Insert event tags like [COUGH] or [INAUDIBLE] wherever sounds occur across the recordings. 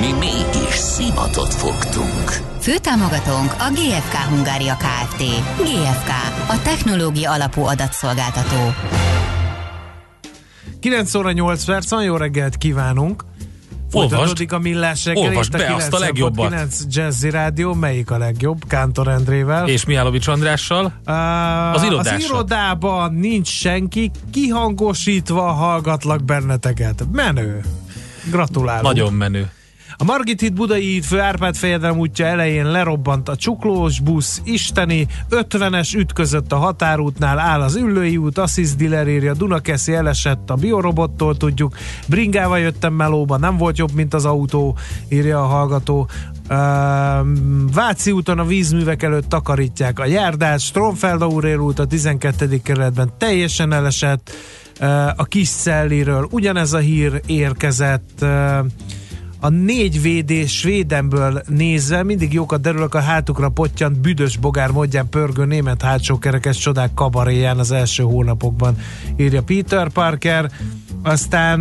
Mi mégis szimatot fogtunk. Főtámogatónk a GFK Hungária Kft. GFK, a technológia alapú adatszolgáltató. 9 óra 8 perc, jó reggelt kívánunk. Folytatódik a millás reggel, Olvasd be azt a legjobbat. 9 Jazzy Rádió, melyik a legjobb? Kántor Endrével. És Mihálovics Andrással? Uh, az irodása. Az irodában nincs senki, kihangosítva hallgatlak benneteket. Menő. Gratulálok. Nagyon menő. A Margit híd Budai híd fő Árpád fejedelem útja elején lerobbant a csuklós busz, isteni, 50-es ütközött a határútnál, áll az Üllői út, Assis Diller írja, Dunakeszi elesett a biorobottól, tudjuk, bringával jöttem melóba, nem volt jobb, mint az autó, írja a hallgató. Váci úton a vízművek előtt takarítják a járdát, Stromfelda út a 12. kerületben teljesen elesett, a kis szelliről ugyanez a hír érkezett, a négy védés Svédenből nézve mindig jókat derülök a hátukra pottyant büdös bogár módján pörgő német hátsó kerekes csodák kabaréján az első hónapokban, írja Peter Parker. Aztán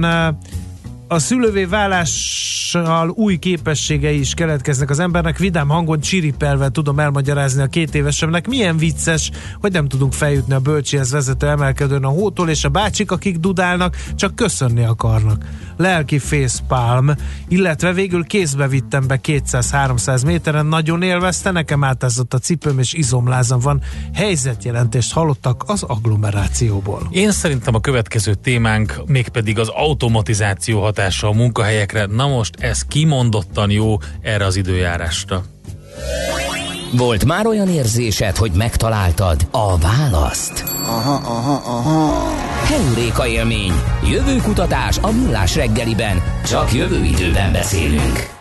a szülővé válással új képességei is keletkeznek az embernek. Vidám hangon csiripelve tudom elmagyarázni a két évesemnek. Milyen vicces, hogy nem tudunk feljutni a bölcsihez vezető emelkedőn a hótól, és a bácsik, akik dudálnak, csak köszönni akarnak. Lelki facepalm, illetve végül kézbe vittem be 200-300 méteren, nagyon élvezte, nekem átázott a cipőm, és izomlázam van. Helyzetjelentést hallottak az agglomerációból. Én szerintem a következő témánk mégpedig az automatizáció hatása a munkahelyekre. Na most ez kimondottan jó erre az időjárásra. Volt már olyan érzésed, hogy megtaláltad a választ? Aha, aha, aha. Heuréka élmény. Jövőkutatás a millás reggeliben. Csak jövő időben beszélünk.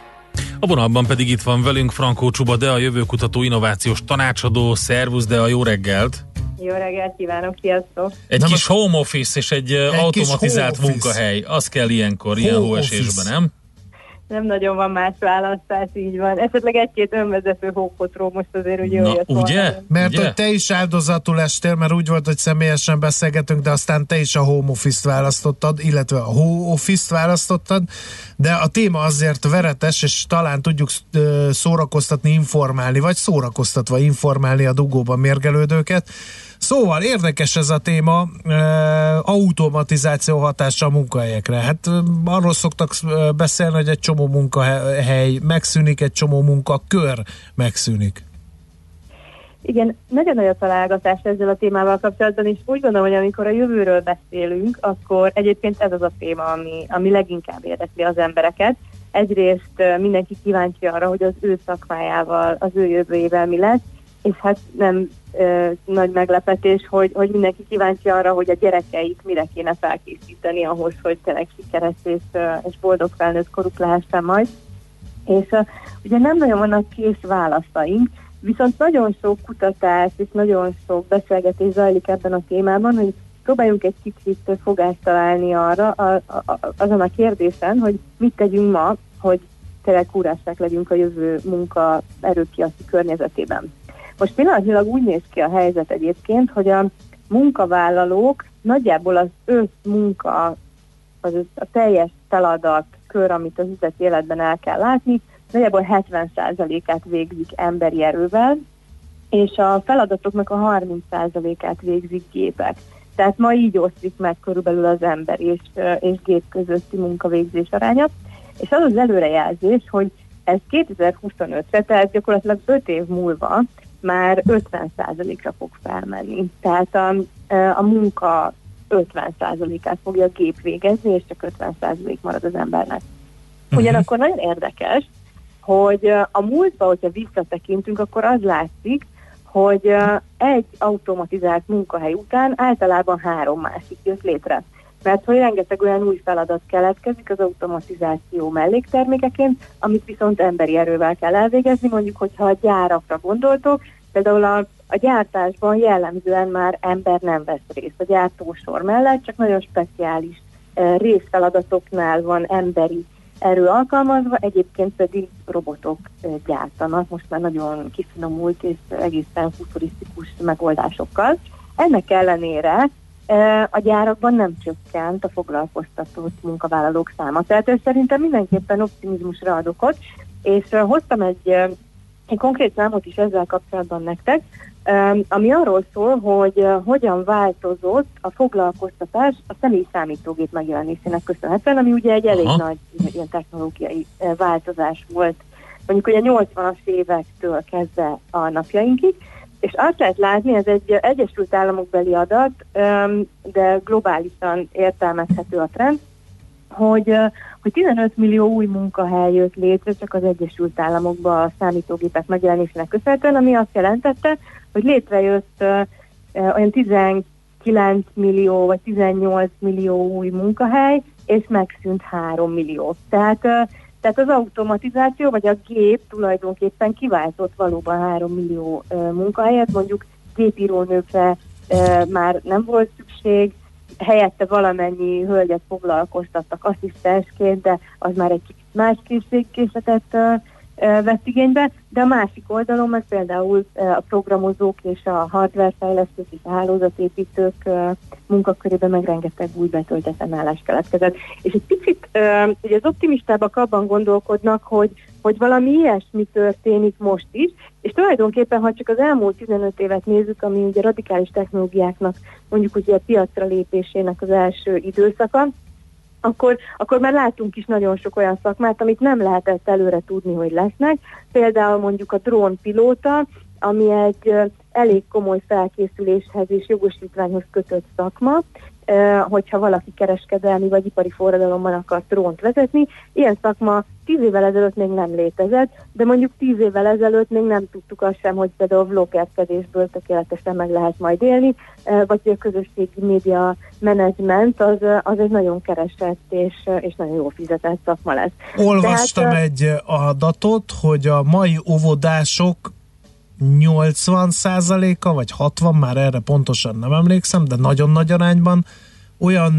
A vonalban pedig itt van velünk Frankó Csuba, de a jövőkutató innovációs tanácsadó. Szervusz, de a jó reggelt! Jó reggelt kívánok, sziasztok! Egy Nem kis home office és egy, egy automatizált munkahely, az kell ilyenkor, home ilyen hóesésben, nem? Nem nagyon van más választás, így van. Esetleg egy-két önvezető hókotról most azért ugye Na, ugye? Volna. Mert ugye? hogy te is áldozatul estél, mert úgy volt, hogy személyesen beszélgetünk, de aztán te is a home office-t választottad, illetve a home office-t választottad, de a téma azért veretes, és talán tudjuk szórakoztatni, informálni, vagy szórakoztatva informálni a dugóban mérgelődőket. Szóval érdekes ez a téma, automatizáció hatása a munkahelyekre. Hát arról szoktak beszélni, hogy egy csomó munkahely megszűnik, egy csomó munkakör megszűnik. Igen, nagyon nagy a találgatás ezzel a témával kapcsolatban, és úgy gondolom, hogy amikor a jövőről beszélünk, akkor egyébként ez az a téma, ami, ami leginkább érdekli az embereket. Egyrészt mindenki kíváncsi arra, hogy az ő szakmájával, az ő jövőjével mi lesz, és hát nem ö, nagy meglepetés, hogy, hogy mindenki kíváncsi arra, hogy a gyerekeit mire kéne felkészíteni ahhoz, hogy tényleg sikeres és, és boldog felnőtt koruk lehessen majd. És ö, ugye nem nagyon vannak kész válaszaink, viszont nagyon sok kutatás és nagyon sok beszélgetés zajlik ebben a témában, hogy próbáljunk egy kicsit fogást találni arra, a, a, azon a kérdésen, hogy mit tegyünk ma, hogy tényleg legyünk a jövő munka erőpiaci környezetében. Most pillanatnyilag úgy néz ki a helyzet egyébként, hogy a munkavállalók nagyjából az össz munka, az a teljes feladat kör, amit az üzleti életben el kell látni, nagyjából 70%-át végzik emberi erővel, és a feladatoknak a 30%-át végzik gépek. Tehát ma így osztik meg körülbelül az ember és, és gép közötti munkavégzés aránya. És az az előrejelzés, hogy ez 2025-re, tehát gyakorlatilag 5 év múlva már 50%-ra fog felmenni. Tehát a, a munka 50%-át fogja a gép végezni, és csak 50% marad az embernek. Mhm. Ugyanakkor nagyon érdekes, hogy a múltba, hogyha visszatekintünk, akkor az látszik, hogy egy automatizált munkahely után általában három másik jött létre. Mert hogy rengeteg olyan új feladat keletkezik az automatizáció melléktermékeként, amit viszont emberi erővel kell elvégezni, mondjuk, hogyha a gyárakra gondoltok, például a, a gyártásban jellemzően már ember nem vesz részt a gyártósor mellett, csak nagyon speciális részfeladatoknál van emberi erő alkalmazva, egyébként pedig robotok gyártanak, most már nagyon kifinomult és egészen futurisztikus megoldásokkal. Ennek ellenére a gyárakban nem csökkent a foglalkoztatott munkavállalók száma. Tehát ez szerintem mindenképpen optimizmusra ad okot, és hoztam egy, egy konkrét számot is ezzel kapcsolatban nektek, ami arról szól, hogy hogyan változott a foglalkoztatás a személyi számítógép megjelenésének köszönhetően, ami ugye egy elég Aha. nagy ilyen technológiai változás volt, mondjuk ugye 80-as évektől kezdve a napjainkig, és azt lehet látni, ez egy Egyesült Államok beli adat, de globálisan értelmezhető a trend, hogy, hogy 15 millió új munkahely jött létre csak az Egyesült Államokban a számítógépek megjelenésének köszönhetően, ami azt jelentette, hogy létrejött olyan 19 millió vagy 18 millió új munkahely, és megszűnt 3 millió. Tehát, tehát az automatizáció, vagy a gép tulajdonképpen kiváltott valóban 3 millió munkahelyet, mondjuk gépírónőkre már nem volt szükség, helyette valamennyi hölgyet foglalkoztattak asszisztensként, de az már egy kicsit más készségkészletet vett igénybe, de a másik oldalon meg például a programozók és a hardware fejlesztők és a hálózatépítők munkakörében meg rengeteg új betöltetlen állás keletkezett. És egy picit ugye az optimistábbak abban gondolkodnak, hogy, hogy valami ilyesmi történik most is, és tulajdonképpen, ha csak az elmúlt 15 évet nézzük, ami ugye radikális technológiáknak mondjuk ugye a piacra lépésének az első időszaka, akkor, akkor már látunk is nagyon sok olyan szakmát, amit nem lehetett előre tudni, hogy lesznek. Például mondjuk a drónpilóta, ami egy elég komoly felkészüléshez és jogosítványhoz kötött szakma, hogyha valaki kereskedelmi vagy ipari forradalomban akar drónt vezetni. Ilyen szakma tíz évvel ezelőtt még nem létezett, de mondjuk tíz évvel ezelőtt még nem tudtuk azt sem, hogy például vloggerkedésből tökéletesen meg lehet majd élni, vagy a közösségi média menedzsment az, az egy nagyon keresett és, és nagyon jó fizetett szakma lesz. Olvastam Tehát, egy adatot, hogy a mai óvodások 80 százaléka, vagy 60, már erre pontosan nem emlékszem, de nagyon nagy arányban olyan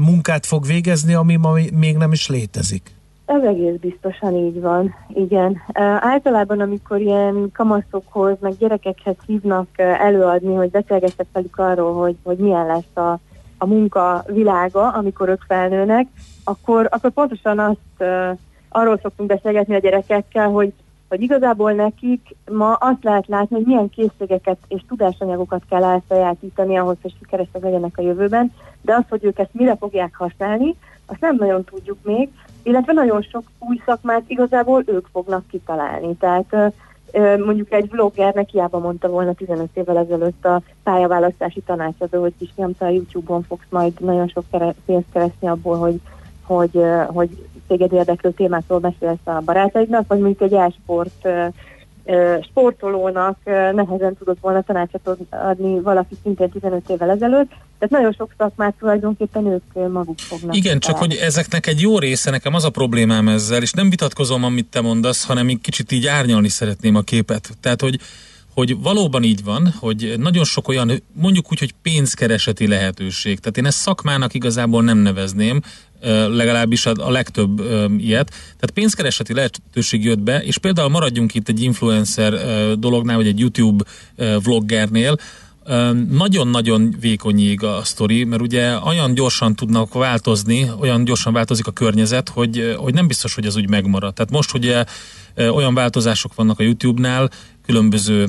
munkát fog végezni, ami ma még nem is létezik. Ez egész biztosan így van, igen. Általában, amikor ilyen kamaszokhoz, meg gyerekekhez hívnak előadni, hogy beszélgessek velük arról, hogy, hogy milyen lesz a, a munka világa, amikor ők felnőnek, akkor, akkor pontosan azt arról szoktunk beszélgetni a gyerekekkel, hogy hogy igazából nekik ma azt lehet látni, hogy milyen készségeket és tudásanyagokat kell elsajátítani ahhoz, hogy sikeresek legyenek a jövőben, de az, hogy ők ezt mire fogják használni, azt nem nagyon tudjuk még, illetve nagyon sok új szakmát igazából ők fognak kitalálni. Tehát mondjuk egy vloggernek hiába mondta volna 15 évvel ezelőtt a pályaválasztási tanácsadó, hogy kis te a YouTube-on fogsz majd nagyon sok pénzt keresni abból, hogy, hogy, hogy téged érdeklő témákról beszélsz a barátaidnak, vagy mondjuk egy elsport sportolónak nehezen tudott volna tanácsot adni valaki szintén 15 évvel ezelőtt. Tehát nagyon sok szakmát tulajdonképpen ők maguk fognak. Igen, csak hogy ezeknek egy jó része, nekem az a problémám ezzel, és nem vitatkozom, amit te mondasz, hanem egy kicsit így árnyalni szeretném a képet. Tehát, hogy hogy valóban így van, hogy nagyon sok olyan, mondjuk úgy, hogy pénzkereseti lehetőség. Tehát én ezt szakmának igazából nem nevezném, legalábbis a, legtöbb ilyet. Tehát pénzkereseti lehetőség jött be, és például maradjunk itt egy influencer dolognál, vagy egy YouTube vloggernél, nagyon-nagyon vékonyig a sztori, mert ugye olyan gyorsan tudnak változni, olyan gyorsan változik a környezet, hogy, hogy nem biztos, hogy ez úgy megmarad. Tehát most ugye olyan változások vannak a YouTube-nál, különböző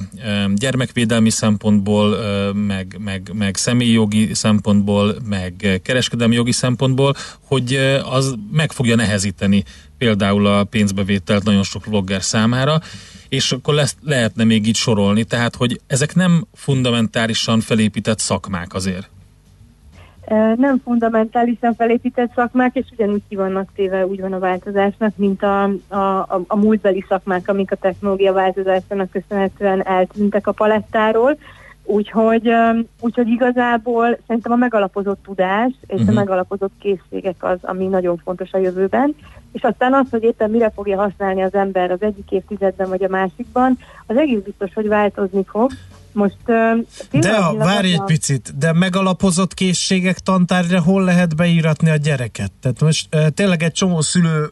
gyermekvédelmi szempontból, meg, meg, meg személyi jogi szempontból, meg kereskedelmi jogi szempontból, hogy az meg fogja nehezíteni például a pénzbevételt nagyon sok vlogger számára, és akkor lesz, lehetne még így sorolni, tehát hogy ezek nem fundamentálisan felépített szakmák azért nem fundamentálisan felépített szakmák, és ugyanúgy ki vannak téve, úgy van a változásnak, mint a, a, a, a múltbeli szakmák, amik a technológia változásának köszönhetően eltűntek a palettáról. Úgyhogy, úgyhogy igazából szerintem a megalapozott tudás és uh-huh. a mhm. megalapozott készségek az, ami nagyon fontos a jövőben. És aztán az, hogy éppen mire fogja használni az ember az egyik évtizedben vagy a másikban, az egész biztos, hogy változni fog Most, de a, várj egy picit, de megalapozott készségek tantárgyra hol lehet beíratni a gyereket? Tehát most tényleg egy csomó szülő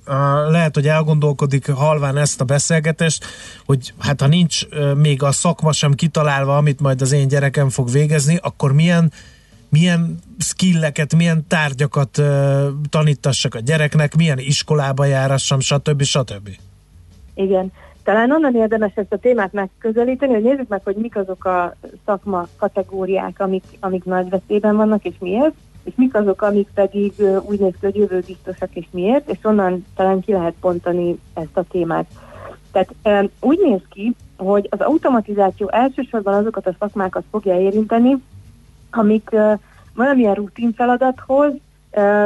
lehet, hogy elgondolkodik halván ezt a beszélgetést, hogy hát ha nincs még a szakma sem kitalálva, amit majd az én gyerekem fog végezni, akkor milyen milyen skilleket, milyen tárgyakat tanítassak a gyereknek, milyen iskolába járassam, stb. stb. Igen. Talán onnan érdemes ezt a témát megközelíteni, hogy nézzük meg, hogy mik azok a szakma kategóriák, amik, amik nagy veszélyben vannak, és miért, és mik azok, amik pedig úgy néz ki, hogy jövőbiztosak, és miért, és onnan talán ki lehet pontani ezt a témát. Tehát úgy néz ki, hogy az automatizáció elsősorban azokat a szakmákat fogja érinteni, amik valamilyen rutin feladathoz,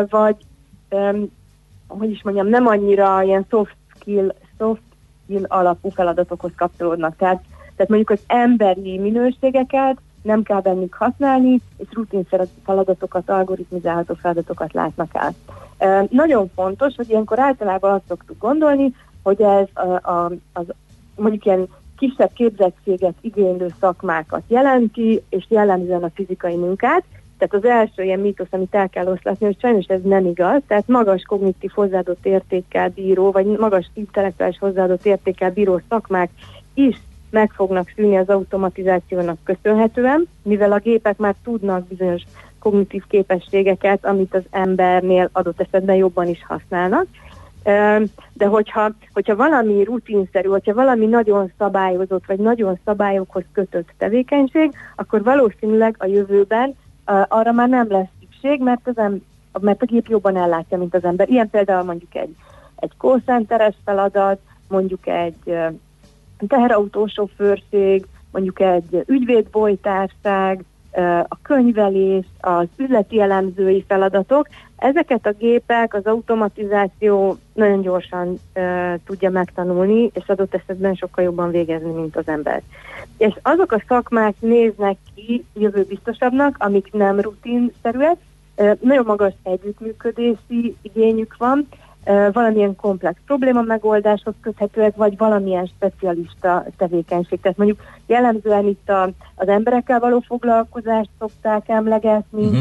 vagy hogy is mondjam, nem annyira ilyen soft skill, soft skill alapú feladatokhoz kapcsolódnak. Tehát, tehát mondjuk az emberi minőségeket nem kell bennük használni, és rutin feladatokat, algoritmizálható feladatokat látnak el. E, nagyon fontos, hogy ilyenkor általában azt szoktuk gondolni, hogy ez a, a, az mondjuk ilyen kisebb képzettséget igénylő szakmákat jelenti, és jellemzően a fizikai munkát, tehát az első ilyen mítosz, amit el kell oszlatni, hogy sajnos ez nem igaz, tehát magas kognitív hozzáadott értékkel bíró, vagy magas intellektuális hozzáadott értékkel bíró szakmák is meg fognak szűnni az automatizációnak köszönhetően, mivel a gépek már tudnak bizonyos kognitív képességeket, amit az embernél adott esetben jobban is használnak. De hogyha, hogyha valami rutinszerű, hogyha valami nagyon szabályozott, vagy nagyon szabályokhoz kötött tevékenység, akkor valószínűleg a jövőben arra már nem lesz szükség, mert, az em, mert a gép jobban ellátja, mint az ember. Ilyen például mondjuk egy, egy call feladat, mondjuk egy teherautósofőrség, mondjuk egy ügyvédbolytárság, a könyvelés, az üzleti elemzői feladatok, ezeket a gépek az automatizáció nagyon gyorsan uh, tudja megtanulni, és adott esetben sokkal jobban végezni, mint az ember. És azok a szakmák néznek ki jövőbiztosabbnak, amik nem rutinszerűek, uh, nagyon magas együttműködési igényük van, valamilyen komplex probléma megoldáshoz köthetőek, vagy valamilyen specialista tevékenység. Tehát mondjuk jellemzően itt a, az emberekkel való foglalkozást szokták emlegetni, uh-huh.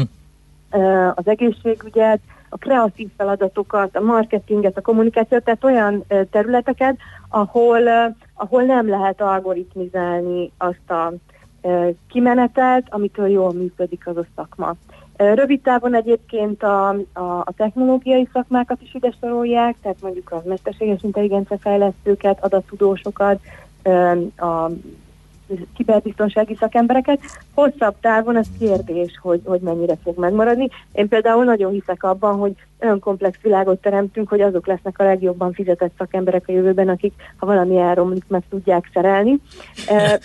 Az egészségügyet, a kreatív feladatokat, a marketinget, a kommunikációt, tehát olyan területeket, ahol, ahol nem lehet algoritmizálni azt a kimenetelt, amitől jól működik az a szakma. Rövid távon egyébként a, a, a technológiai szakmákat is ide sorolják, tehát mondjuk a mesterséges intelligencia fejlesztőket, adattudósokat, a kiberbiztonsági szakembereket. Hosszabb távon az kérdés, hogy, hogy mennyire fog megmaradni. Én például nagyon hiszek abban, hogy olyan komplex világot teremtünk, hogy azok lesznek a legjobban fizetett szakemberek a jövőben, akik ha valami elromlik, meg tudják szerelni.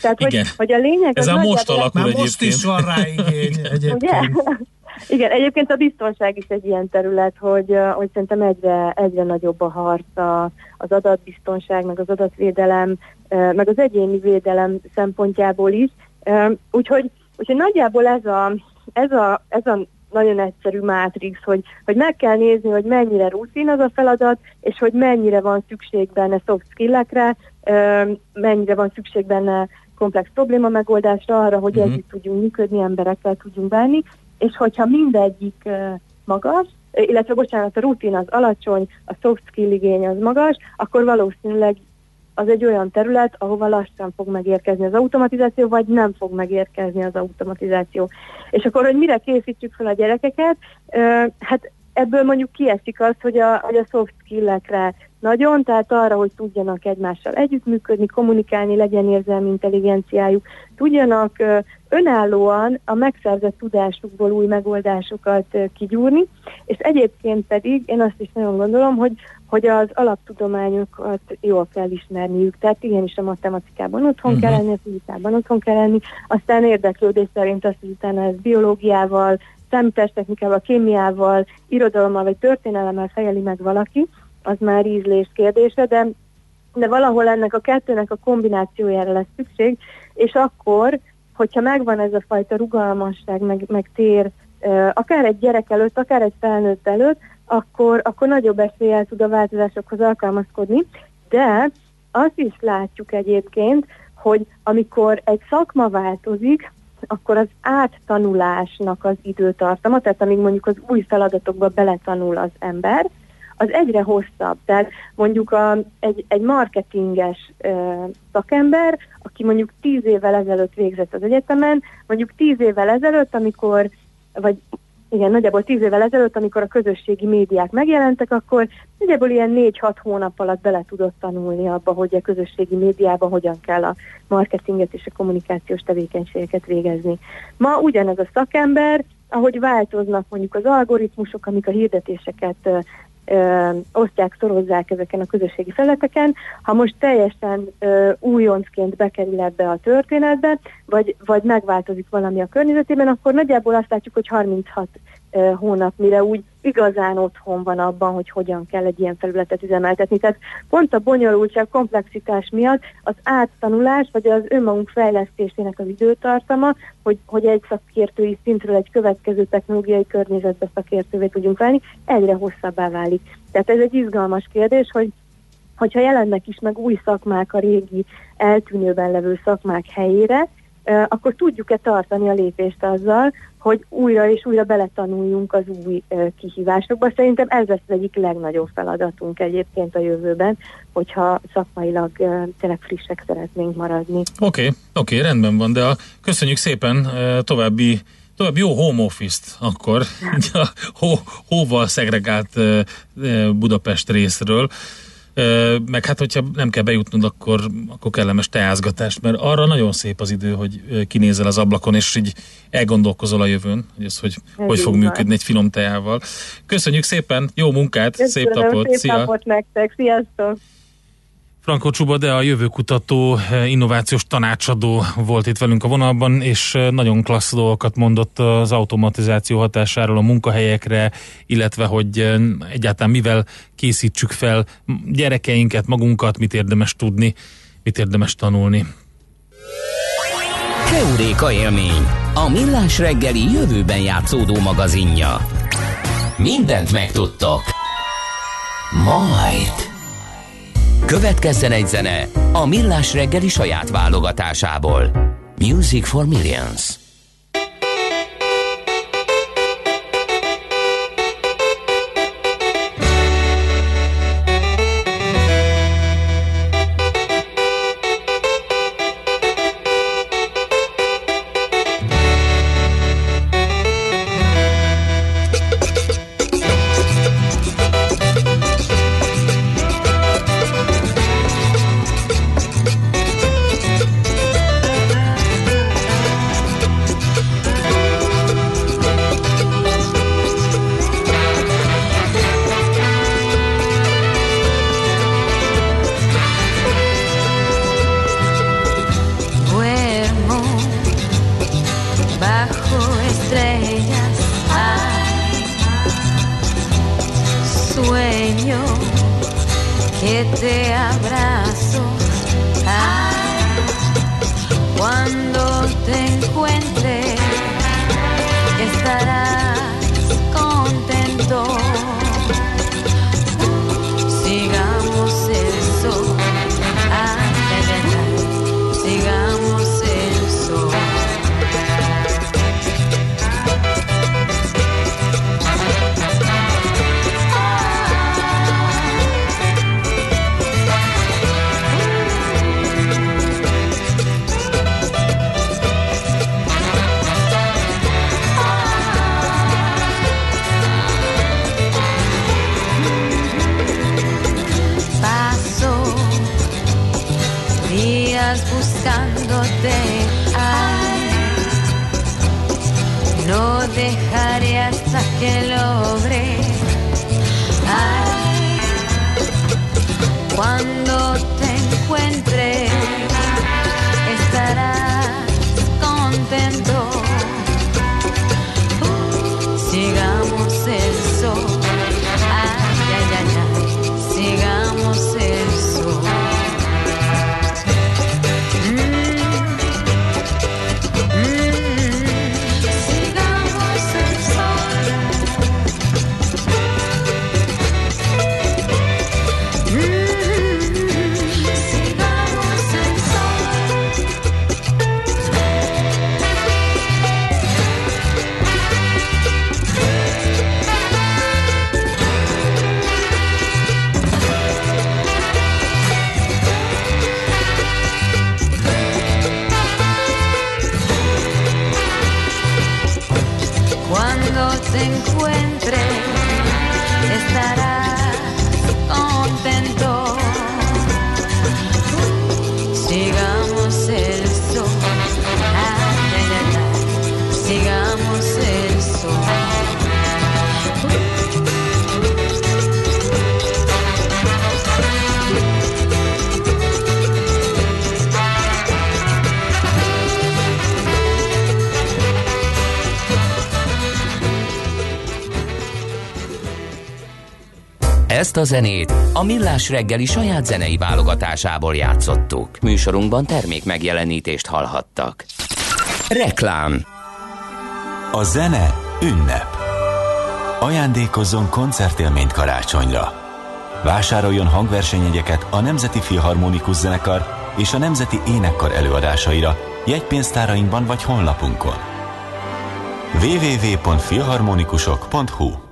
Tehát, hogy, hogy a lényeg... Ez a most alakul egyébként. Most is van rá igény [LAUGHS] egyébként. Ugye? Igen, egyébként a biztonság is egy ilyen terület, hogy, hogy szerintem egyre, egyre nagyobb a harc az adatbiztonság, meg az adatvédelem, meg az egyéni védelem szempontjából is. Úgyhogy, úgyhogy nagyjából ez a, ez a, ez a nagyon egyszerű mátrix, hogy, hogy meg kell nézni, hogy mennyire rutin az a feladat, és hogy mennyire van szükség benne soft skillekre, mennyire van szükség benne komplex probléma megoldásra, arra, hogy uh-huh. együtt tudjunk működni, emberekkel tudjunk bánni, és hogyha mindegyik magas, illetve bocsánat, a rutin az alacsony, a soft skill igény az magas, akkor valószínűleg az egy olyan terület, ahova lassan fog megérkezni az automatizáció, vagy nem fog megérkezni az automatizáció. És akkor, hogy mire készítsük fel a gyerekeket, hát ebből mondjuk kiesik az, hogy a, hogy a soft skill-ekre nagyon, tehát arra, hogy tudjanak egymással együttműködni, kommunikálni, legyen érzelmi intelligenciájuk, tudjanak önállóan a megszerzett tudásukból új megoldásokat kigyúrni, és egyébként pedig én azt is nagyon gondolom, hogy, hogy az alaptudományokat jól kell ismerniük, tehát igenis a matematikában otthon uh-huh. kell lenni, a fizikában otthon kell lenni, aztán érdeklődés szerint azt, hogy utána ez biológiával, számítástechnikával, kémiával, irodalommal vagy történelemmel fejeli meg valaki, az már ízlés kérdése, de, de valahol ennek a kettőnek a kombinációjára lesz szükség, és akkor, hogyha megvan ez a fajta rugalmasság, meg, meg tér, akár egy gyerek előtt, akár egy felnőtt előtt, akkor, akkor nagyobb eséllyel tud a változásokhoz alkalmazkodni, de azt is látjuk egyébként, hogy amikor egy szakma változik, akkor az áttanulásnak az időtartama, tehát amíg mondjuk az új feladatokba beletanul az ember, az egyre hosszabb. Tehát mondjuk a, egy, egy marketinges ö, szakember, aki mondjuk tíz évvel ezelőtt végzett az egyetemen, mondjuk tíz évvel ezelőtt, amikor, vagy igen, nagyjából tíz évvel ezelőtt, amikor a közösségi médiák megjelentek, akkor nagyjából ilyen négy-hat hónap alatt bele tudott tanulni abba, hogy a közösségi médiában hogyan kell a marketinget és a kommunikációs tevékenységeket végezni. Ma ugyanez a szakember, ahogy változnak mondjuk az algoritmusok, amik a hirdetéseket ö, osztják, szorozzák ezeken a közösségi felületeken, ha most teljesen ö, újoncként bekerül ebbe a történetbe, vagy, vagy megváltozik valami a környezetében, akkor nagyjából azt látjuk, hogy 36 ö, hónap, mire úgy igazán otthon van abban, hogy hogyan kell egy ilyen felületet üzemeltetni. Tehát pont a bonyolultság, komplexitás miatt az áttanulás, vagy az önmagunk fejlesztésének az időtartama, hogy, hogy egy szakértői szintről egy következő technológiai környezetbe szakértővé tudjunk válni, egyre hosszabbá válik. Tehát ez egy izgalmas kérdés, hogy hogyha jelennek is meg új szakmák a régi eltűnőben levő szakmák helyére, akkor tudjuk-e tartani a lépést azzal, hogy újra és újra beletanuljunk az új kihívásokba. Szerintem ez lesz az egyik legnagyobb feladatunk egyébként a jövőben, hogyha szakmailag tényleg frissek szeretnénk maradni. Oké, okay, oké, okay, rendben van, de a, köszönjük szépen további tovább jó home office-t akkor, [LAUGHS] a hó, hóval szegregált Budapest részről meg hát, hogyha nem kell bejutnod, akkor, akkor kellemes teázgatást, mert arra nagyon szép az idő, hogy kinézel az ablakon, és így elgondolkozol a jövőn, hogy ez hogy, ez hogy fog működni egy finom teával. Köszönjük szépen, jó munkát, Köszönöm, szép napot, szép szia! napot nektek, sziasztok! Frankó Csuba, de a jövőkutató, eh, innovációs tanácsadó volt itt velünk a vonalban, és eh, nagyon klassz dolgokat mondott az automatizáció hatásáról a munkahelyekre, illetve hogy eh, egyáltalán mivel készítsük fel gyerekeinket, magunkat, mit érdemes tudni, mit érdemes tanulni. Keuréka élmény, a millás reggeli jövőben játszódó magazinja. Mindent megtudtok. Majd. Következzen egy zene a Millás reggeli saját válogatásából. Music for Millions. Diga Ezt a zenét a Millás reggeli saját zenei válogatásából játszottuk. Műsorunkban termék megjelenítést hallhattak. Reklám A zene ünnep. Ajándékozzon koncertélményt karácsonyra. Vásároljon hangversenyegyeket a Nemzeti Filharmonikus Zenekar és a Nemzeti Énekkar előadásaira jegypénztárainkban vagy honlapunkon. www.filharmonikusok.hu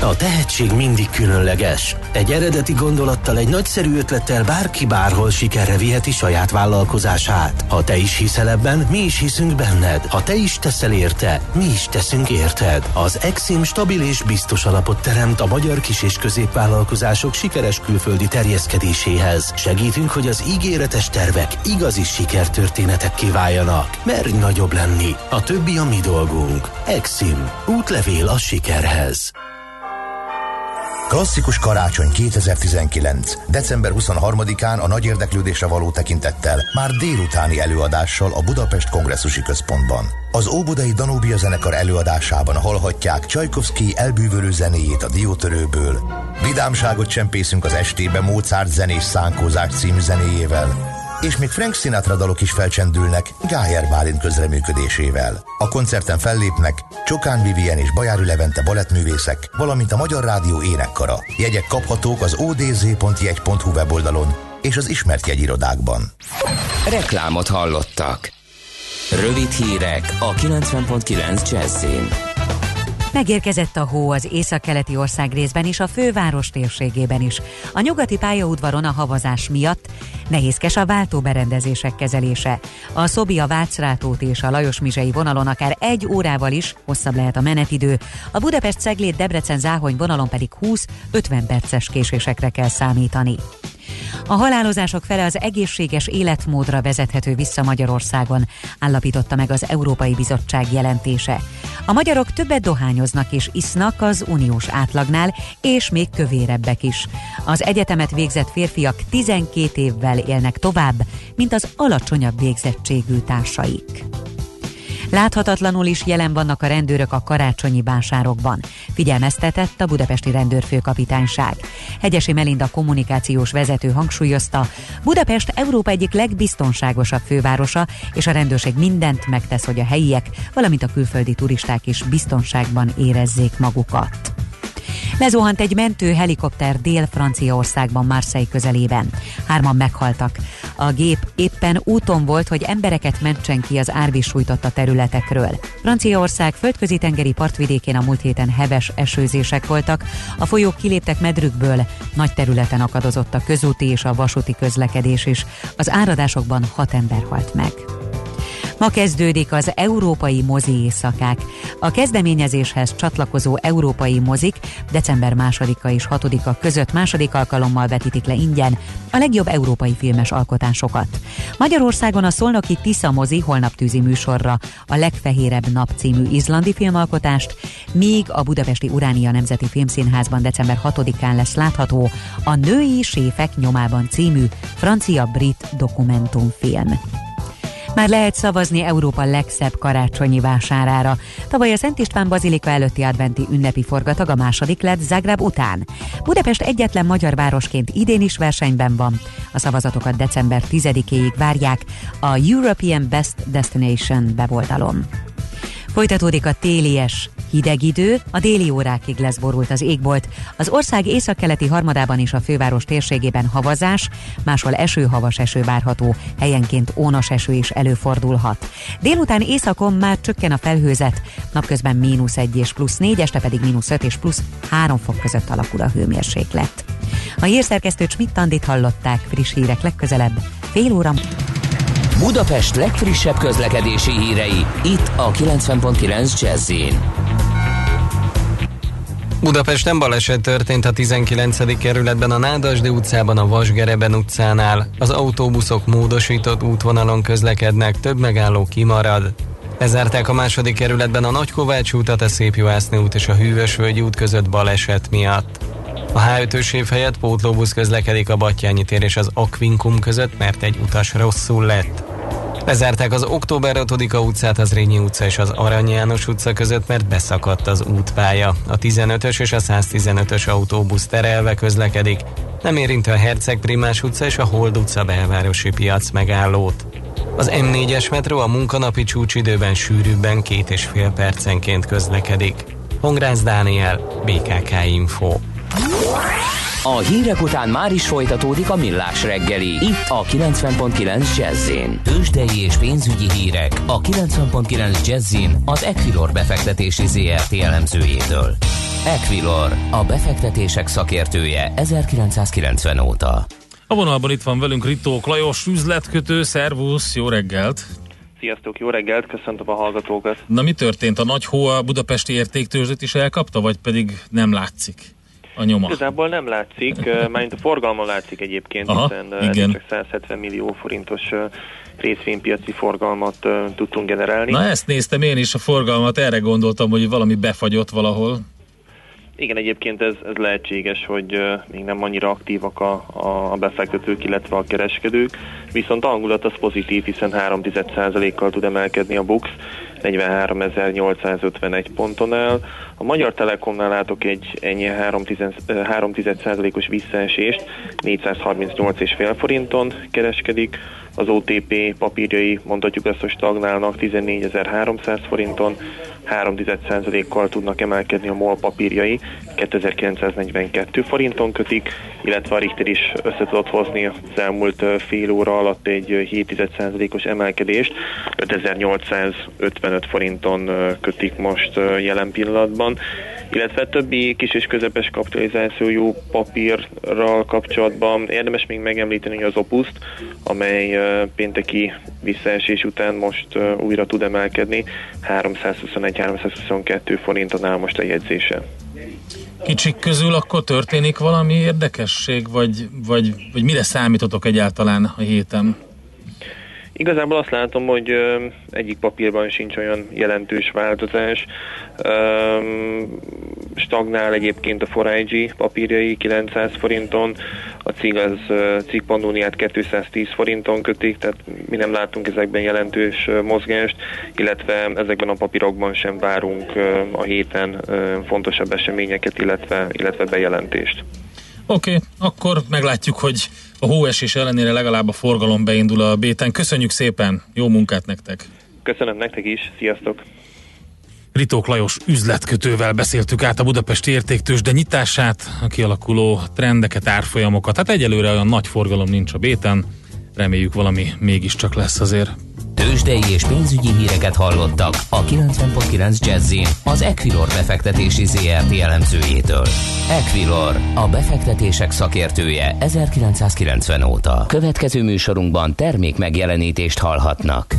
A tehetség mindig különleges. Egy eredeti gondolattal, egy nagyszerű ötlettel bárki bárhol sikerre viheti saját vállalkozását. Ha te is hiszel ebben, mi is hiszünk benned. Ha te is teszel érte, mi is teszünk érted. Az Exim stabil és biztos alapot teremt a magyar kis- és középvállalkozások sikeres külföldi terjeszkedéséhez. Segítünk, hogy az ígéretes tervek igazi sikertörténetekké váljanak. Merj nagyobb lenni. A többi a mi dolgunk. Exim. Útlevél a sikerhez. Klasszikus karácsony 2019. December 23-án a nagy érdeklődésre való tekintettel már délutáni előadással a Budapest Kongresszusi Központban. Az Óbudai Danubia zenekar előadásában hallhatják Csajkovszki elbűvölő zenéjét a diótörőből. Vidámságot csempészünk az estébe Mozart zenés szánkózás című zenéjével, és még Frank Sinatra dalok is felcsendülnek Gájer Bálint közreműködésével. A koncerten fellépnek Csokán Vivien és Bajári Levente balettművészek, valamint a Magyar Rádió énekkara. Jegyek kaphatók az odz.jegy.hu weboldalon és az ismert jegyirodákban. Reklámot hallottak. Rövid hírek a 90.9 Jazzin. Megérkezett a hó az északkeleti ország részben és a főváros térségében is. A nyugati pályaudvaron a havazás miatt nehézkes a váltóberendezések kezelése. A Szobia Vácrátót és a Lajos Mizsei vonalon akár egy órával is hosszabb lehet a menetidő, a Budapest Ceglét Debrecen Záhony vonalon pedig 20-50 perces késésekre kell számítani. A halálozások fele az egészséges életmódra vezethető vissza Magyarországon, állapította meg az Európai Bizottság jelentése. A magyarok többet dohányoznak és isznak az uniós átlagnál, és még kövérebbek is. Az egyetemet végzett férfiak 12 évvel élnek tovább, mint az alacsonyabb végzettségű társaik. Láthatatlanul is jelen vannak a rendőrök a karácsonyi vásárokban. Figyelmeztetett a budapesti rendőrfőkapitányság. Hegyesi Melinda kommunikációs vezető hangsúlyozta, Budapest Európa egyik legbiztonságosabb fővárosa, és a rendőrség mindent megtesz, hogy a helyiek, valamint a külföldi turisták is biztonságban érezzék magukat. Lezuhant egy mentő helikopter Dél-Franciaországban, Marseille közelében. Hárman meghaltak. A gép éppen úton volt, hogy embereket mentsen ki az árvíz sújtotta területekről. Franciaország földközi tengeri partvidékén a múlt héten heves esőzések voltak, a folyók kiléptek medrükből, nagy területen akadozott a közúti és a vasúti közlekedés is. Az áradásokban hat ember halt meg. Ma kezdődik az Európai Mozi Éjszakák. A kezdeményezéshez csatlakozó európai mozik december 2-a és 6-a között második alkalommal vetítik le ingyen a legjobb európai filmes alkotásokat. Magyarországon a Szolnoki Tisza mozi holnap tűzi műsorra a Legfehérebb nap című izlandi filmalkotást, míg a Budapesti Uránia Nemzeti Filmszínházban december 6-án lesz látható a Női Séfek nyomában című francia-brit dokumentumfilm. Már lehet szavazni Európa legszebb karácsonyi vásárára. Tavaly a Szent István Bazilika előtti adventi ünnepi forgatag a második lett Zagreb után. Budapest egyetlen magyar városként idén is versenyben van. A szavazatokat december 10-éig várják a European Best Destination weboldalon. Folytatódik a télies hideg idő, a déli órákig lesz borult az égbolt. Az ország északkeleti harmadában és a főváros térségében havazás, máshol eső-havas eső várható, helyenként ónos eső is előfordulhat. Délután északon már csökken a felhőzet, napközben mínusz 1 és plusz 4, este pedig mínusz 5 és plusz 3 fok között alakul a hőmérséklet. A hírszerkesztő Csmittandit hallották friss hírek legközelebb, fél óra. Budapest legfrissebb közlekedési hírei, itt a 90.9 jazz Budapesten baleset történt a 19. kerületben a Nádasdi utcában, a Vasgereben utcánál. Az autóbuszok módosított útvonalon közlekednek, több megálló kimarad. Lezárták a második kerületben a Nagykovács útat, a Szépjuhászni út és a Hűvösvölgyi út között baleset miatt. A H5-ös év helyett pótlóbusz közlekedik a Battyányi tér és az Akvinkum között, mert egy utas rosszul lett. Lezárták az Október 5 utcát, az Rényi utca és az Arany János utca között, mert beszakadt az útpálya. A 15-ös és a 115-ös autóbusz terelve közlekedik, nem érinti a Herceg Primás utca és a Hold utca belvárosi piac megállót. Az M4-es metró a munkanapi csúcsidőben sűrűbben két és fél percenként közlekedik. Hongrász Dániel, BKK Info. A hírek után már is folytatódik a millás reggeli. Itt a 90.9 jazz Tőzsdei és pénzügyi hírek a 90.9 jazz az Equilor befektetési ZRT elemzőjétől. Equilor, a befektetések szakértője 1990 óta. A vonalban itt van velünk Ritó Klajos, üzletkötő, szervusz, jó reggelt! Sziasztok, jó reggelt, köszöntöm a hallgatókat! Na mi történt? A nagy hó a budapesti értéktőzsdét is elkapta, vagy pedig nem látszik? a nyoma? Igazából nem látszik, mert a forgalma látszik egyébként, Aha, hiszen igen. csak 170 millió forintos részvénypiaci forgalmat tudtunk generálni. Na ezt néztem én is a forgalmat, erre gondoltam, hogy valami befagyott valahol. Igen, egyébként ez, ez lehetséges, hogy még nem annyira aktívak a, a, befektetők, illetve a kereskedők, viszont a hangulat az pozitív, hiszen 3,1%-kal tud emelkedni a BUX, 43.851 ponton áll. A Magyar Telekomnál látok egy ennyi 3,1%-os visszaesést, 438,5 forinton kereskedik, az OTP papírjai mondhatjuk ezt, hogy stagnálnak 14.300 forinton, 3,1%-kal tudnak emelkedni a MOL papírjai, 2942 forinton kötik, illetve a Richter is össze tudott hozni az elmúlt fél óra alatt egy 7,1%-os emelkedést, 5855 forinton kötik most jelen pillanatban illetve többi kis és közepes kapitalizációjú papírral kapcsolatban érdemes még megemlíteni az Opuszt, amely pénteki visszaesés után most újra tud emelkedni, 321-322 forinton áll most a jegyzése. Kicsik közül akkor történik valami érdekesség, vagy, vagy, vagy mire számítotok egyáltalán a héten? Igazából azt látom, hogy egyik papírban sincs olyan jelentős változás. Stagnál egyébként a Foragy papírjai 900 forinton, a cég az cég Pandóniát 210 forinton kötik, tehát mi nem látunk ezekben jelentős mozgást, illetve ezekben a papírokban sem várunk a héten fontosabb eseményeket, illetve, illetve bejelentést. Oké, okay, akkor meglátjuk, hogy a hóesés ellenére legalább a forgalom beindul a béten. Köszönjük szépen, jó munkát nektek! Köszönöm nektek is, sziasztok! Ritók Lajos üzletkötővel beszéltük át a Budapesti értéktős, de nyitását, a kialakuló trendeket, árfolyamokat. Hát egyelőre olyan nagy forgalom nincs a béten, reméljük valami mégiscsak lesz azért. Tőzsdei és pénzügyi híreket hallottak a 90.9 jazz az Equilor befektetési ZRT elemzőjétől. Equilor, a befektetések szakértője 1990 óta. Következő műsorunkban termék megjelenítést hallhatnak.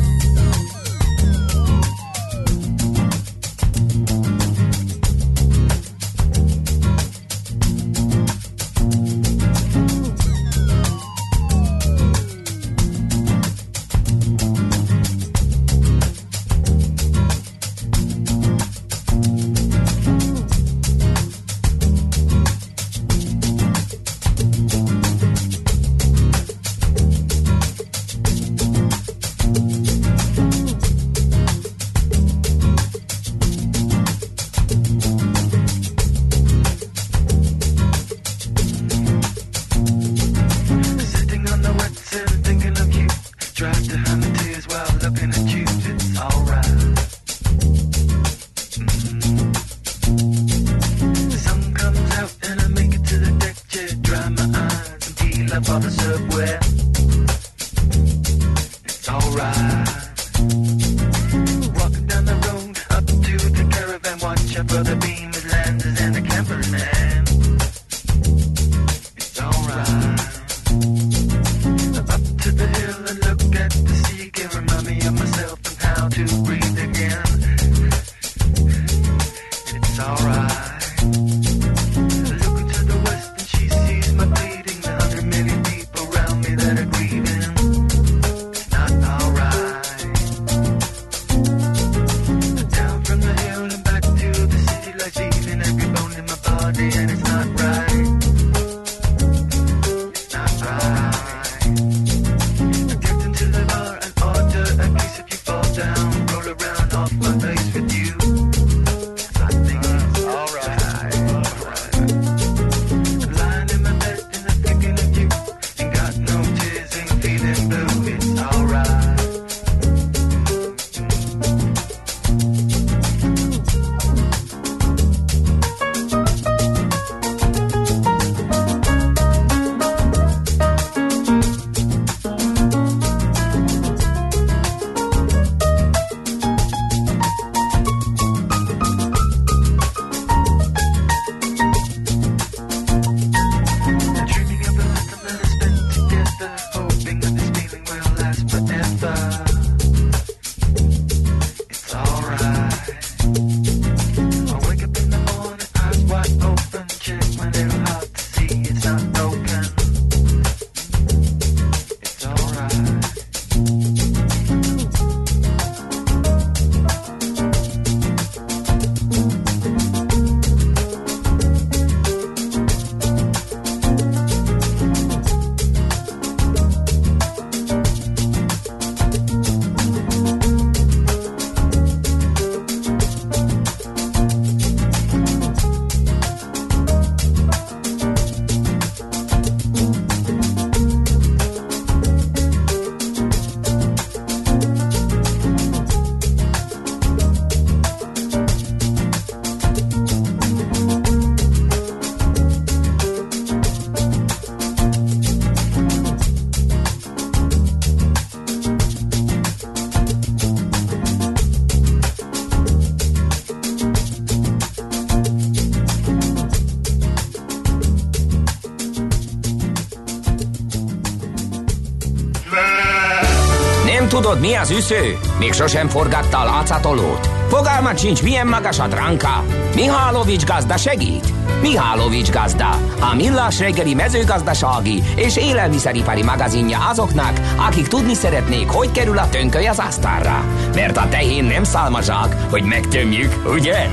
Tudod, mi az üsző? Még sosem forgatta a látszatolót? Fogalmat sincs, milyen magas a dránka? Mihálovics gazda segít? Mihálovics gazda, a millás reggeli mezőgazdasági és élelmiszeripari magazinja azoknak, akik tudni szeretnék, hogy kerül a tönköly az asztalra. Mert a tehén nem szálmazsák, hogy megtömjük, ugye?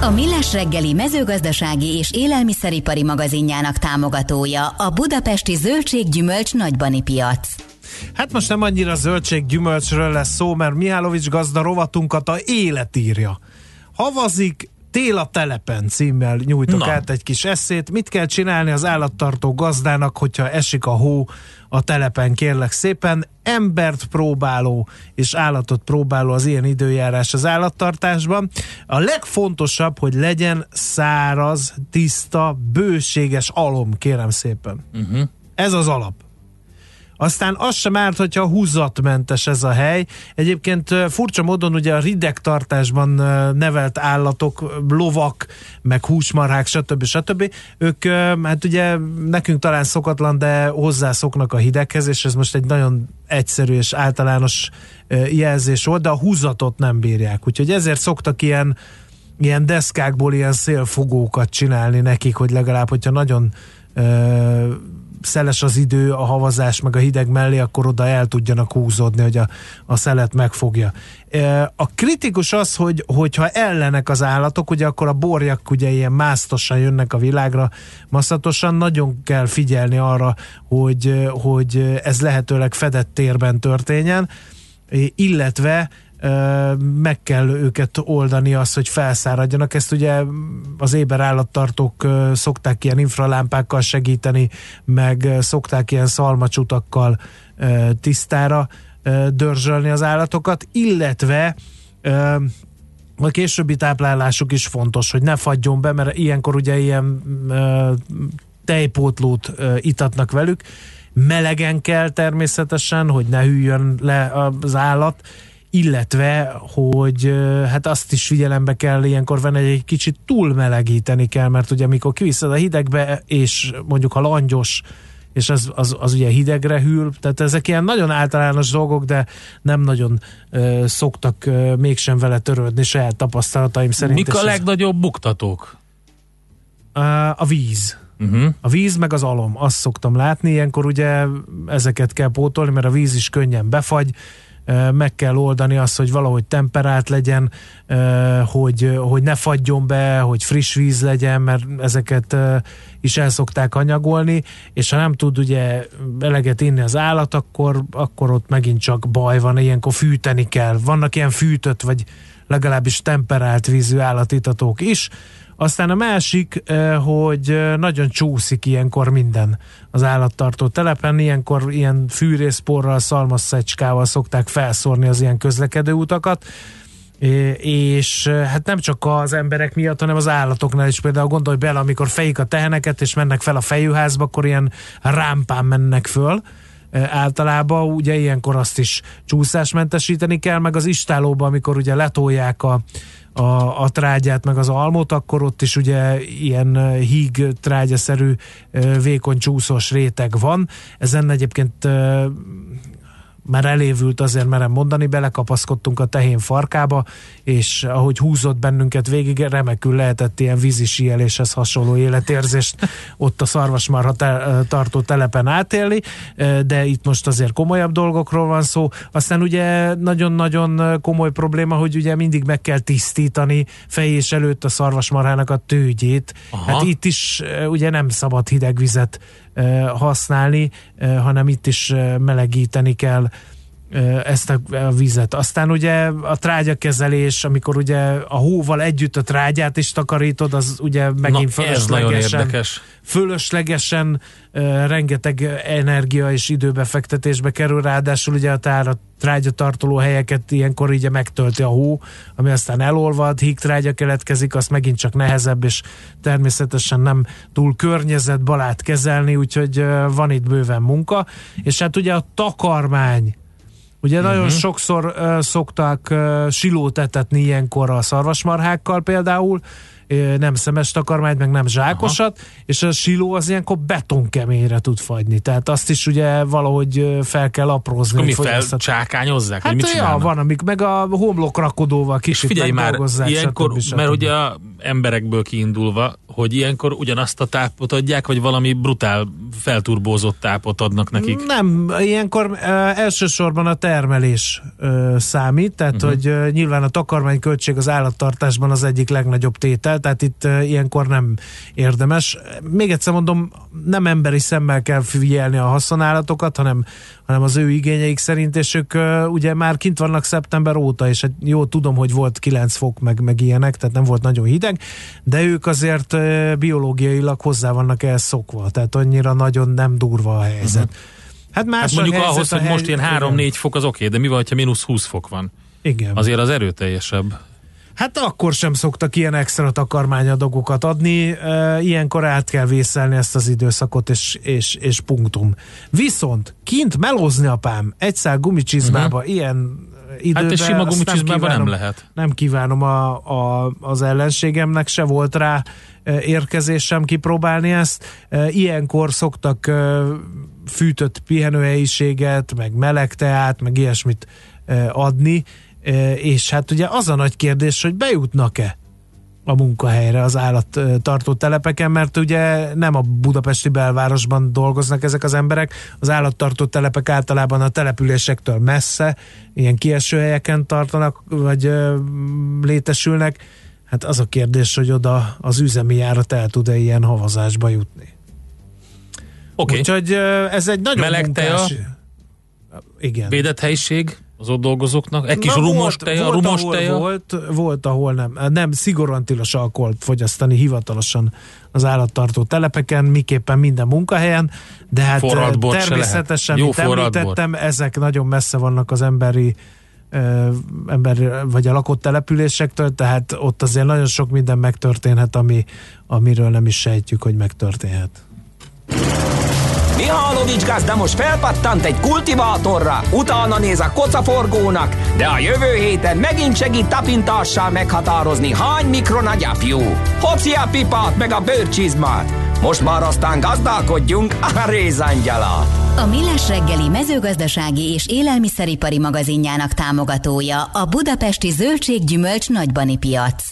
A Millás reggeli mezőgazdasági és élelmiszeripari magazinjának támogatója a Budapesti Zöldséggyümölcs Nagybani Piac. Most nem annyira zöldséggyümölcsről lesz szó, mert Mihálovics gazda rovatunkat a élet írja. Havazik, Tél a telepen címmel nyújtok Na. át egy kis eszét. Mit kell csinálni az állattartó gazdának, hogyha esik a hó a telepen, kérlek szépen. Embert próbáló és állatot próbáló az ilyen időjárás az állattartásban. A legfontosabb, hogy legyen száraz, tiszta, bőséges alom, kérem szépen. Uh-huh. Ez az alap. Aztán az sem árt, hogyha húzatmentes ez a hely. Egyébként furcsa módon ugye a rideg tartásban ö, nevelt állatok, lovak, meg húsmarhák, stb. stb. Ők, hát ugye nekünk talán szokatlan, de hozzászoknak a hideghez, és ez most egy nagyon egyszerű és általános jelzés volt, de a húzatot nem bírják. Úgyhogy ezért szoktak ilyen ilyen deszkákból ilyen szélfogókat csinálni nekik, hogy legalább, hogyha nagyon szeles az idő, a havazás, meg a hideg mellé, akkor oda el tudjanak húzódni, hogy a, a szelet megfogja. A kritikus az, hogy, hogyha ellenek az állatok, ugye akkor a borjak ugye ilyen másztosan jönnek a világra, masszatosan, nagyon kell figyelni arra, hogy, hogy ez lehetőleg fedett térben történjen, illetve meg kell őket oldani az, hogy felszáradjanak. Ezt ugye az éber állattartók szokták ilyen infralámpákkal segíteni, meg szokták ilyen szalmacsutakkal tisztára dörzsölni az állatokat, illetve a későbbi táplálásuk is fontos, hogy ne fagyjon be, mert ilyenkor ugye ilyen tejpótlót itatnak velük. Melegen kell természetesen, hogy ne hűljön le az állat, illetve, hogy hát azt is figyelembe kell ilyenkor venni, hogy egy kicsit túlmelegíteni kell, mert ugye amikor kiviszed a hidegbe, és mondjuk ha langyos, és az, az, az ugye hidegre hűl, tehát ezek ilyen nagyon általános dolgok, de nem nagyon ö, szoktak ö, mégsem vele törődni saját tapasztalataim szerint. Mik a legnagyobb buktatók? Ö, a víz. Uh-huh. A víz meg az alom, azt szoktam látni, ilyenkor ugye ezeket kell pótolni, mert a víz is könnyen befagy, meg kell oldani azt, hogy valahogy temperált legyen, hogy, hogy ne fagyjon be, hogy friss víz legyen, mert ezeket is el szokták anyagolni, és ha nem tud ugye eleget inni az állat, akkor, akkor ott megint csak baj van, ilyenkor fűteni kell. Vannak ilyen fűtött, vagy legalábbis temperált vízű állatitatók is, aztán a másik, eh, hogy eh, nagyon csúszik ilyenkor minden az állattartó telepen, ilyenkor ilyen fűrészporral, szalmasszecskával szokták felszórni az ilyen közlekedő utakat, és eh, hát nem csak az emberek miatt, hanem az állatoknál is. Például gondolj bele, amikor fejik a teheneket és mennek fel a fejűházba, akkor ilyen rámpán mennek föl, általában. Ugye ilyenkor azt is csúszásmentesíteni kell, meg az istálóban, amikor ugye letolják a, a, a trágyát, meg az almot, akkor ott is ugye ilyen híg trágyaszerű vékony csúszós réteg van. Ezen egyébként már elévült azért merem mondani, belekapaszkodtunk a tehén farkába, és ahogy húzott bennünket végig, remekül lehetett ilyen vízisíjeléshez hasonló életérzést ott a szarvasmarha te- tartó telepen átélni, de itt most azért komolyabb dolgokról van szó. Aztán ugye nagyon-nagyon komoly probléma, hogy ugye mindig meg kell tisztítani fejés előtt a szarvasmarhának a tőgyét. Aha. Hát itt is ugye nem szabad hideg vizet használni, eh, hanem itt is eh, melegíteni kell. eh, ezt a, vizet. Aztán ugye a trágyakezelés, amikor ugye a hóval együtt a trágyát is takarítod, az ugye megint Na, fölöslegesen, fölöslegesen uh, rengeteg energia és időbefektetésbe kerül, ráadásul ugye a tára, trágyatartoló helyeket ilyenkor ugye megtölti a hó, ami aztán elolvad, hígtrágya keletkezik, az megint csak nehezebb, és természetesen nem túl környezetbarát kezelni, úgyhogy van itt bőven munka, és hát ugye a takarmány Ugye uh-huh. nagyon sokszor uh, szoktak uh, silót etetni ilyenkor a szarvasmarhákkal például, ö, nem szemes takarmányt, meg nem zsákosat, Aha. és a siló az ilyenkor betonkeményre tud fagyni. Tehát azt is ugye valahogy fel kell aprózni. Akkor mi felcsákányozzák? Hát mit ja, van, amik meg a homlokrakodóval És kicsit figyelj már, ilyenkor, stb. mert ugye a emberekből kiindulva, hogy ilyenkor ugyanazt a tápot adják, vagy valami brutál felturbózott tápot adnak nekik? Nem, ilyenkor uh, elsősorban a termelés uh, számít, tehát uh-huh. hogy uh, nyilván a takarmányköltség az állattartásban az egyik legnagyobb tétel, tehát itt uh, ilyenkor nem érdemes. Még egyszer mondom, nem emberi szemmel kell figyelni a haszonállatokat, hanem, hanem az ő igényeik szerint, és ők uh, ugye már kint vannak szeptember óta, és hát jó, tudom, hogy volt 9 fok, meg, meg ilyenek, tehát nem volt nagyon hideg, de ők azért biológiailag hozzá vannak ehhez szokva, tehát annyira nagyon nem durva a helyzet. Uh-huh. Hát, más Hát mondjuk helyzet ahhoz, hogy most hely- ilyen igen. 3-4 fok az oké, de mi van, ha mínusz 20 fok van? Igen. Azért az erőteljesebb. Hát akkor sem szoktak ilyen extra takarmányadagokat adni, ilyenkor át kell vészelni ezt az időszakot, és, és, és punktum. Viszont kint melózni apám egy szál gumicsizmába uh-huh. ilyen időben, Hát egy sima gumicsizmában nem kívánom- lehet. Nem kívánom a, a, az ellenségemnek, se volt rá e, érkezésem kipróbálni ezt. Ilyenkor szoktak fűtött pihenőhelyiséget, meg meleg teát, meg ilyesmit adni, és hát ugye az a nagy kérdés, hogy bejutnak-e a munkahelyre az állattartó telepeken, mert ugye nem a budapesti belvárosban dolgoznak ezek az emberek, az állattartó telepek általában a településektől messze, ilyen kieső helyeken tartanak, vagy ö, létesülnek. Hát az a kérdés, hogy oda az üzemi járat el tud-e ilyen havazásba jutni. Oké. Úgyhogy ö, ez egy nagyon Meleg teja? munkás... Igen. Védett helyiség az ott dolgozóknak? Egy kis Na, rumos volt, teja, volt, rumos ahol teja? Volt, volt, ahol nem. Nem, szigorúan tilos alkoholt fogyasztani hivatalosan az állattartó telepeken, miképpen minden munkahelyen, de hát természetesen, Jó említettem, ezek nagyon messze vannak az emberi ember, vagy a lakott településektől, tehát ott azért nagyon sok minden megtörténhet, ami, amiről nem is sejtjük, hogy megtörténhet. Mihálovics gazda most felpattant egy kultivátorra, utána néz a kocaforgónak, de a jövő héten megint segít tapintással meghatározni, hány mikron a gyapjú. Hoci a pipát meg a bőrcsizmát. Most már aztán gazdálkodjunk a rézangyala. A Millás reggeli mezőgazdasági és élelmiszeripari magazinjának támogatója a Budapesti Zöldséggyümölcs Nagybani piac.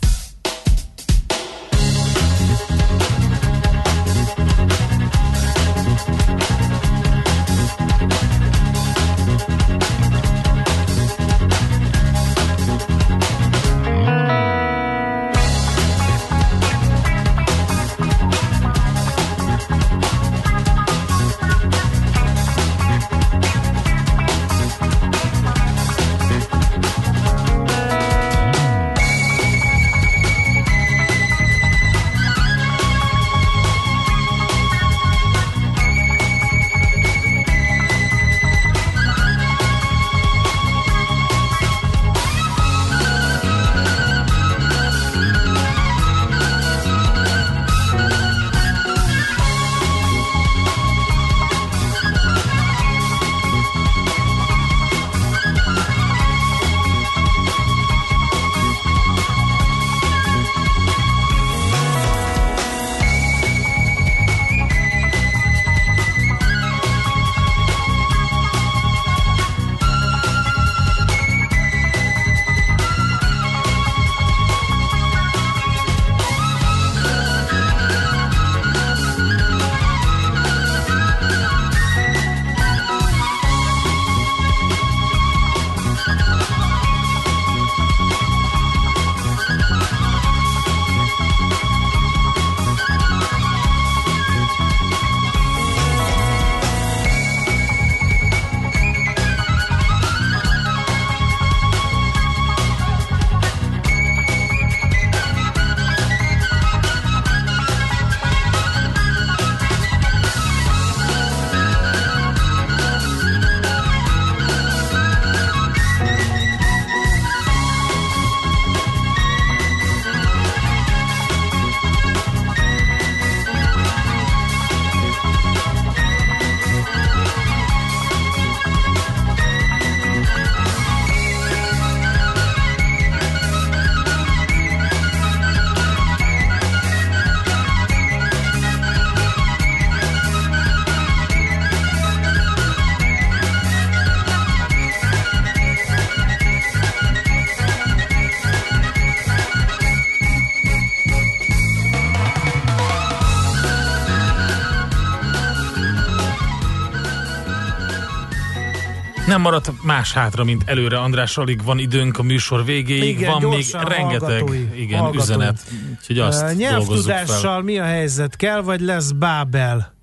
Maradt más hátra, mint előre. András, alig van időnk a műsor végéig, Igen, van még rengeteg hallgatói, igen, hallgatói. üzenet. Úgyhogy azt fel. Nyelvtudással mi a helyzet? Kell, vagy lesz Bábel?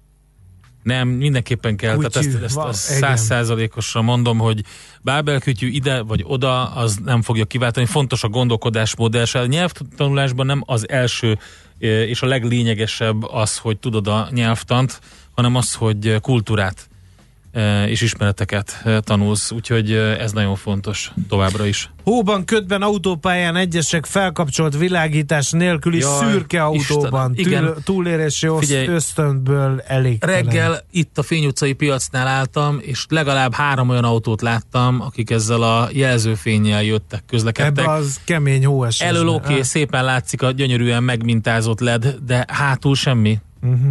Nem, mindenképpen kell. Kütyű, Tehát ezt, ezt, van, ezt igen. százszázalékosan mondom, hogy bábelkütyű ide vagy oda, az nem fogja kiváltani. Fontos a gondolkodásmód, és a nyelvtanulásban nem az első eh, és a leglényegesebb az, hogy tudod a nyelvtant, hanem az, hogy kultúrát és ismereteket tanulsz. Úgyhogy ez nagyon fontos továbbra is. Hóban, ködben, autópályán egyesek felkapcsolt világítás nélküli Jaj, szürke autóban. Istenem, igen. Tül, túlérési Figyelj, ösztönből elég. Reggel itt a Fény utcai piacnál álltam, és legalább három olyan autót láttam, akik ezzel a jelzőfénnyel jöttek, közlekedtek. Ebbe az kemény hóesés. Elől oké, okay, szépen látszik a gyönyörűen megmintázott led, de hátul semmi. Uh-huh.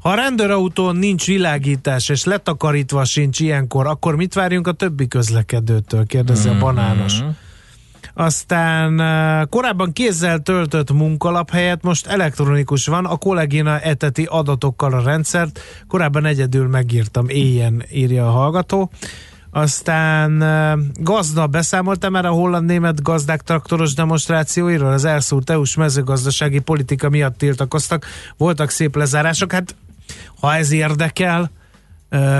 Ha a rendőrautón nincs világítás, és letakarítva sincs ilyenkor, akkor mit várjunk a többi közlekedőtől? Kérdezi Mhm. a banános. Aztán eh, korábban kézzel töltött munkalap helyett most elektronikus van, a kollégina eteti adatokkal a rendszert, korábban egyedül megírtam, éjjen írja a hallgató. Aztán gazda beszámoltam már a holland-német gazdák traktoros demonstrációiról, az elszúrt EU-s mezőgazdasági politika miatt tiltakoztak, voltak szép lezárások, hát ha ez érdekel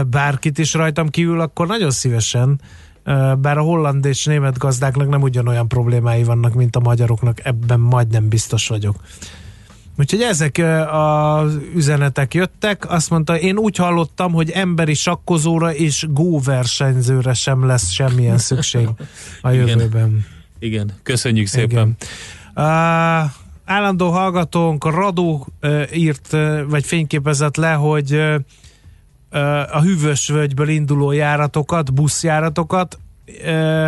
bárkit is rajtam kívül, akkor nagyon szívesen bár a holland és német gazdáknak nem ugyanolyan problémái vannak, mint a magyaroknak, ebben majdnem biztos vagyok. Úgyhogy ezek az üzenetek jöttek, azt mondta, én úgy hallottam, hogy emberi sakkozóra és góversenyzőre sem lesz semmilyen szükség a Igen. jövőben. Igen, köszönjük szépen. Igen. Uh, állandó hallgatónk Radó uh, írt, uh, vagy fényképezett le, hogy uh, a hűvösvölgyből induló járatokat, buszjáratokat,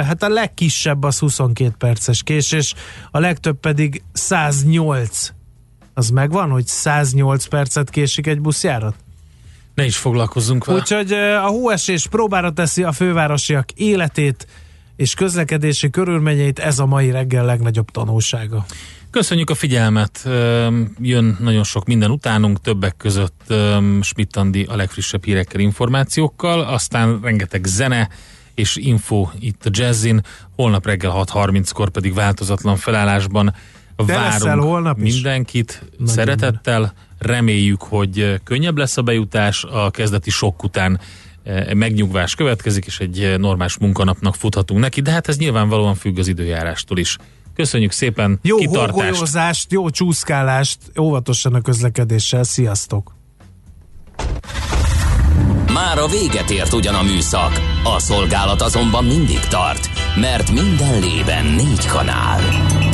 hát a legkisebb az 22 perces késés, a legtöbb pedig 108. Az megvan, hogy 108 percet késik egy buszjárat? Ne is foglalkozzunk vele. Úgyhogy ö, a hóesés próbára teszi a fővárosiak életét és közlekedési körülményeit, ez a mai reggel legnagyobb tanulsága. Köszönjük a figyelmet, jön nagyon sok minden utánunk, többek között Schmidt Andi a legfrissebb hírekkel, információkkal, aztán rengeteg zene és info itt a Jazzin, holnap reggel 6.30-kor pedig változatlan felállásban Te várunk holnap is? mindenkit Nagyon szeretettel, reméljük, hogy ö, könnyebb lesz a bejutás, a kezdeti sok után ö, megnyugvás következik, és egy ö, normális munkanapnak futhatunk neki, de hát ez nyilvánvalóan függ az időjárástól is. Köszönjük szépen, Jó kitartást! jó csúszkálást, óvatosan a közlekedéssel, sziasztok! Már a véget ért ugyan a műszak, a szolgálat azonban mindig tart, mert minden lében négy kanál.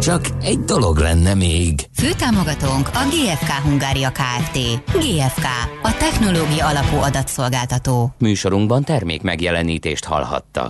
Csak egy dolog lenne még. Főtámogatónk a GFK Hungária Kft. GFK, a technológia alapú adatszolgáltató. Műsorunkban termék megjelenítést hallhattak.